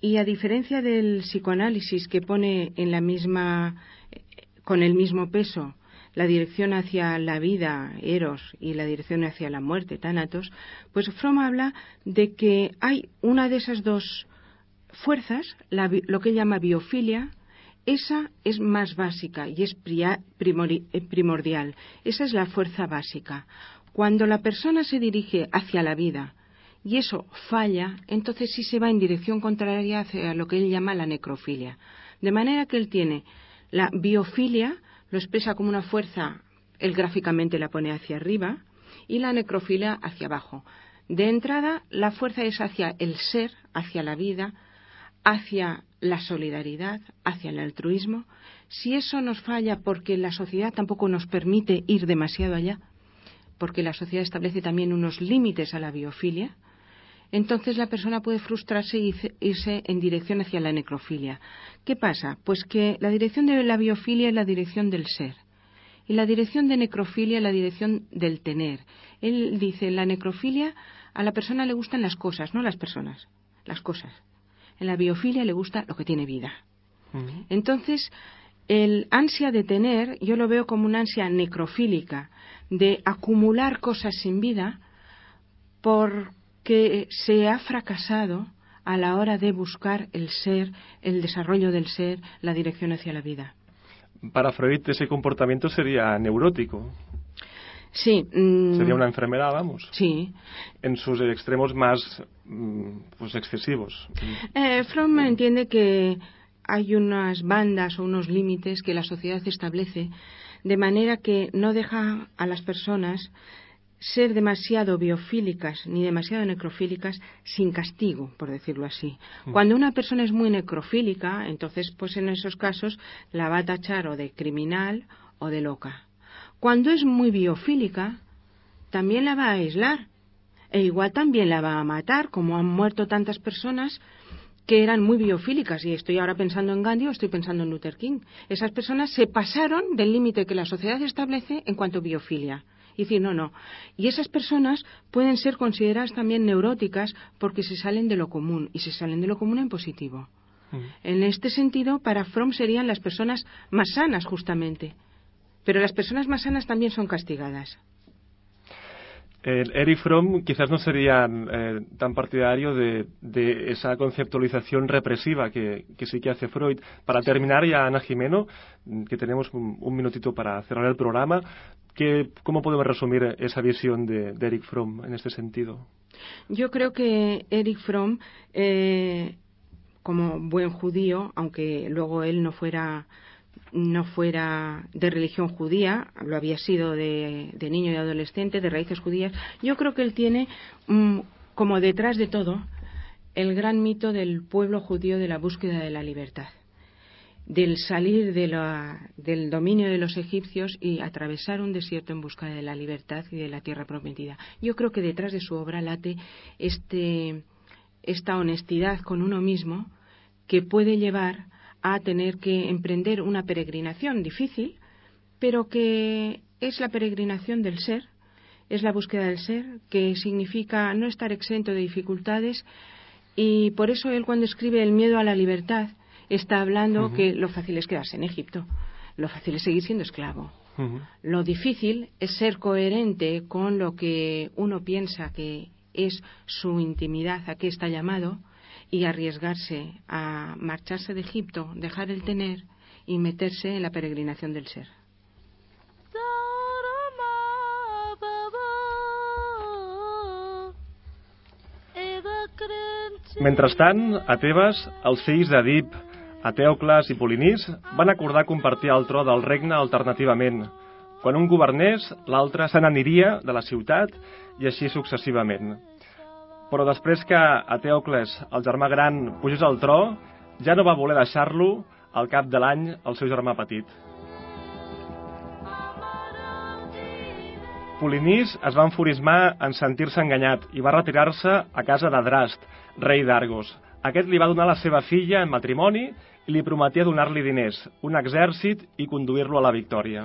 y a diferencia del psicoanálisis que pone en la misma, con el mismo peso la dirección hacia la vida, Eros, y la dirección hacia la muerte, Tánatos, pues Fromm habla de que hay una de esas dos fuerzas, lo que él llama biofilia, esa es más básica y es eh, primordial. Esa es la fuerza básica. Cuando la persona se dirige hacia la vida y eso falla, entonces sí se va en dirección contraria hacia lo que él llama la necrofilia. De manera que él tiene la biofilia, lo expresa como una fuerza, él gráficamente la pone hacia arriba, y la necrofilia hacia abajo. De entrada, la fuerza es hacia el ser, hacia la vida, hacia la solidaridad, hacia el altruismo, si eso nos falla porque la sociedad tampoco nos permite ir demasiado allá, porque la sociedad establece también unos límites a la biofilia, entonces la persona puede frustrarse e irse en dirección hacia la necrofilia. ¿Qué pasa? Pues que la dirección de la biofilia es la dirección del ser. Y la dirección de necrofilia es la dirección del tener. Él dice, la necrofilia a la persona le gustan las cosas, no las personas, las cosas. En la biofilia le gusta lo que tiene vida. Entonces, el ansia de tener, yo lo veo como una ansia necrofílica, de acumular cosas sin vida, porque se ha fracasado a la hora de buscar el ser, el desarrollo del ser, la dirección hacia la vida. Para Freud ese comportamiento sería neurótico. Sí. Mm, Sería una enfermedad, vamos. Sí. En sus extremos más mm, pues excesivos. Eh, Fromm entiende que hay unas bandas o unos límites que la sociedad establece de manera que no deja a las personas ser demasiado biofílicas ni demasiado necrofílicas sin castigo, por decirlo así. Mm. Cuando una persona es muy necrofílica, entonces pues en esos casos la va a tachar o de criminal o de loca. Cuando es muy biofílica, también la va a aislar. E igual también la va a matar, como han muerto tantas personas que eran muy biofílicas. Y estoy ahora pensando en Gandhi o estoy pensando en Luther King. Esas personas se pasaron del límite que la sociedad establece en cuanto a biofilia. Y decir, no, no. Y esas personas pueden ser consideradas también neuróticas porque se salen de lo común. Y se salen de lo común en positivo. Mm. En este sentido, para Fromm serían las personas más sanas, justamente. Pero las personas más sanas también son castigadas. Eric Fromm quizás no sería eh, tan partidario de, esa conceptualización represiva que, sí que hace Freud. Para terminar ya, Ana Jimeno, que tenemos un, minutito para cerrar el programa, ¿cómo podemos resumir esa visión de, Eric Fromm en este sentido? Yo creo que Eric Fromm, eh, como buen judío, aunque luego él no fuera no fuera de religión judía, lo había sido de, niño y adolescente, de raíces judías, yo creo que él tiene mm, como detrás de todo el gran mito del pueblo judío de la búsqueda de la libertad, del salir del dominio de los egipcios y atravesar un desierto en busca de la libertad y de la tierra prometida. Yo creo que detrás de su obra late este, esta honestidad con uno mismo que puede llevar a tener que emprender una peregrinación difícil, pero que es la peregrinación del ser es la búsqueda del ser, que significa no estar exento de dificultades y por eso él cuando escribe el miedo a la libertad está hablando que lo fácil es quedarse en Egipto, lo fácil es seguir siendo esclavo. Lo difícil es ser coherente con lo que uno piensa que es su intimidad, a qué está llamado, y arriesgarse a marcharse de Egipto, dejar el tener y meterse en la peregrinación del ser. Mentrestant, a Tebes, els fills d'Edip, Atèocles i Polinís van acordar compartir el tro del regne alternativament. Quan un governés, l'altre se n'aniria de la ciutat i així successivament. Però després que Atèocles, el germà gran, pugés al tro, ja no va voler deixar-lo al cap de l'any al seu germà petit. Polinís es va enfurismar en sentir-se enganyat i va retirar-se a casa de Drast, rei d'Argos. Aquest li va donar la seva filla en matrimoni i li prometia donar-li diners, un exèrcit i conduir-lo a la victòria.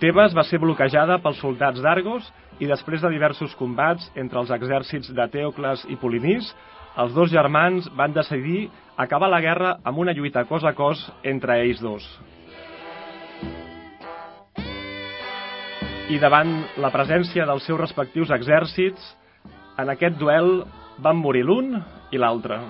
Tebes va ser bloquejada pels soldats d'Argos i després de diversos combats entre els exèrcits de Teocles i Polinís, els dos germans van decidir acabar la guerra amb una lluita cos a cos entre ells dos. i davant la presència dels seus respectius exèrcits, en aquest duel van morir l'un i l'altre.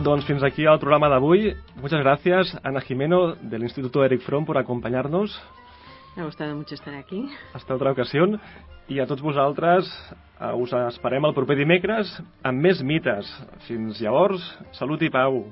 Doncs fins aquí el programa d'avui. Muchas gracias, Ana Jimeno, del Instituto Eric Fromm, por acompañarnos. Me ha gustado mucho estar aquí. Hasta otra ocasión. I a tots vosaltres uh, us esperem el proper dimecres amb més mites. Fins llavors, salut i pau.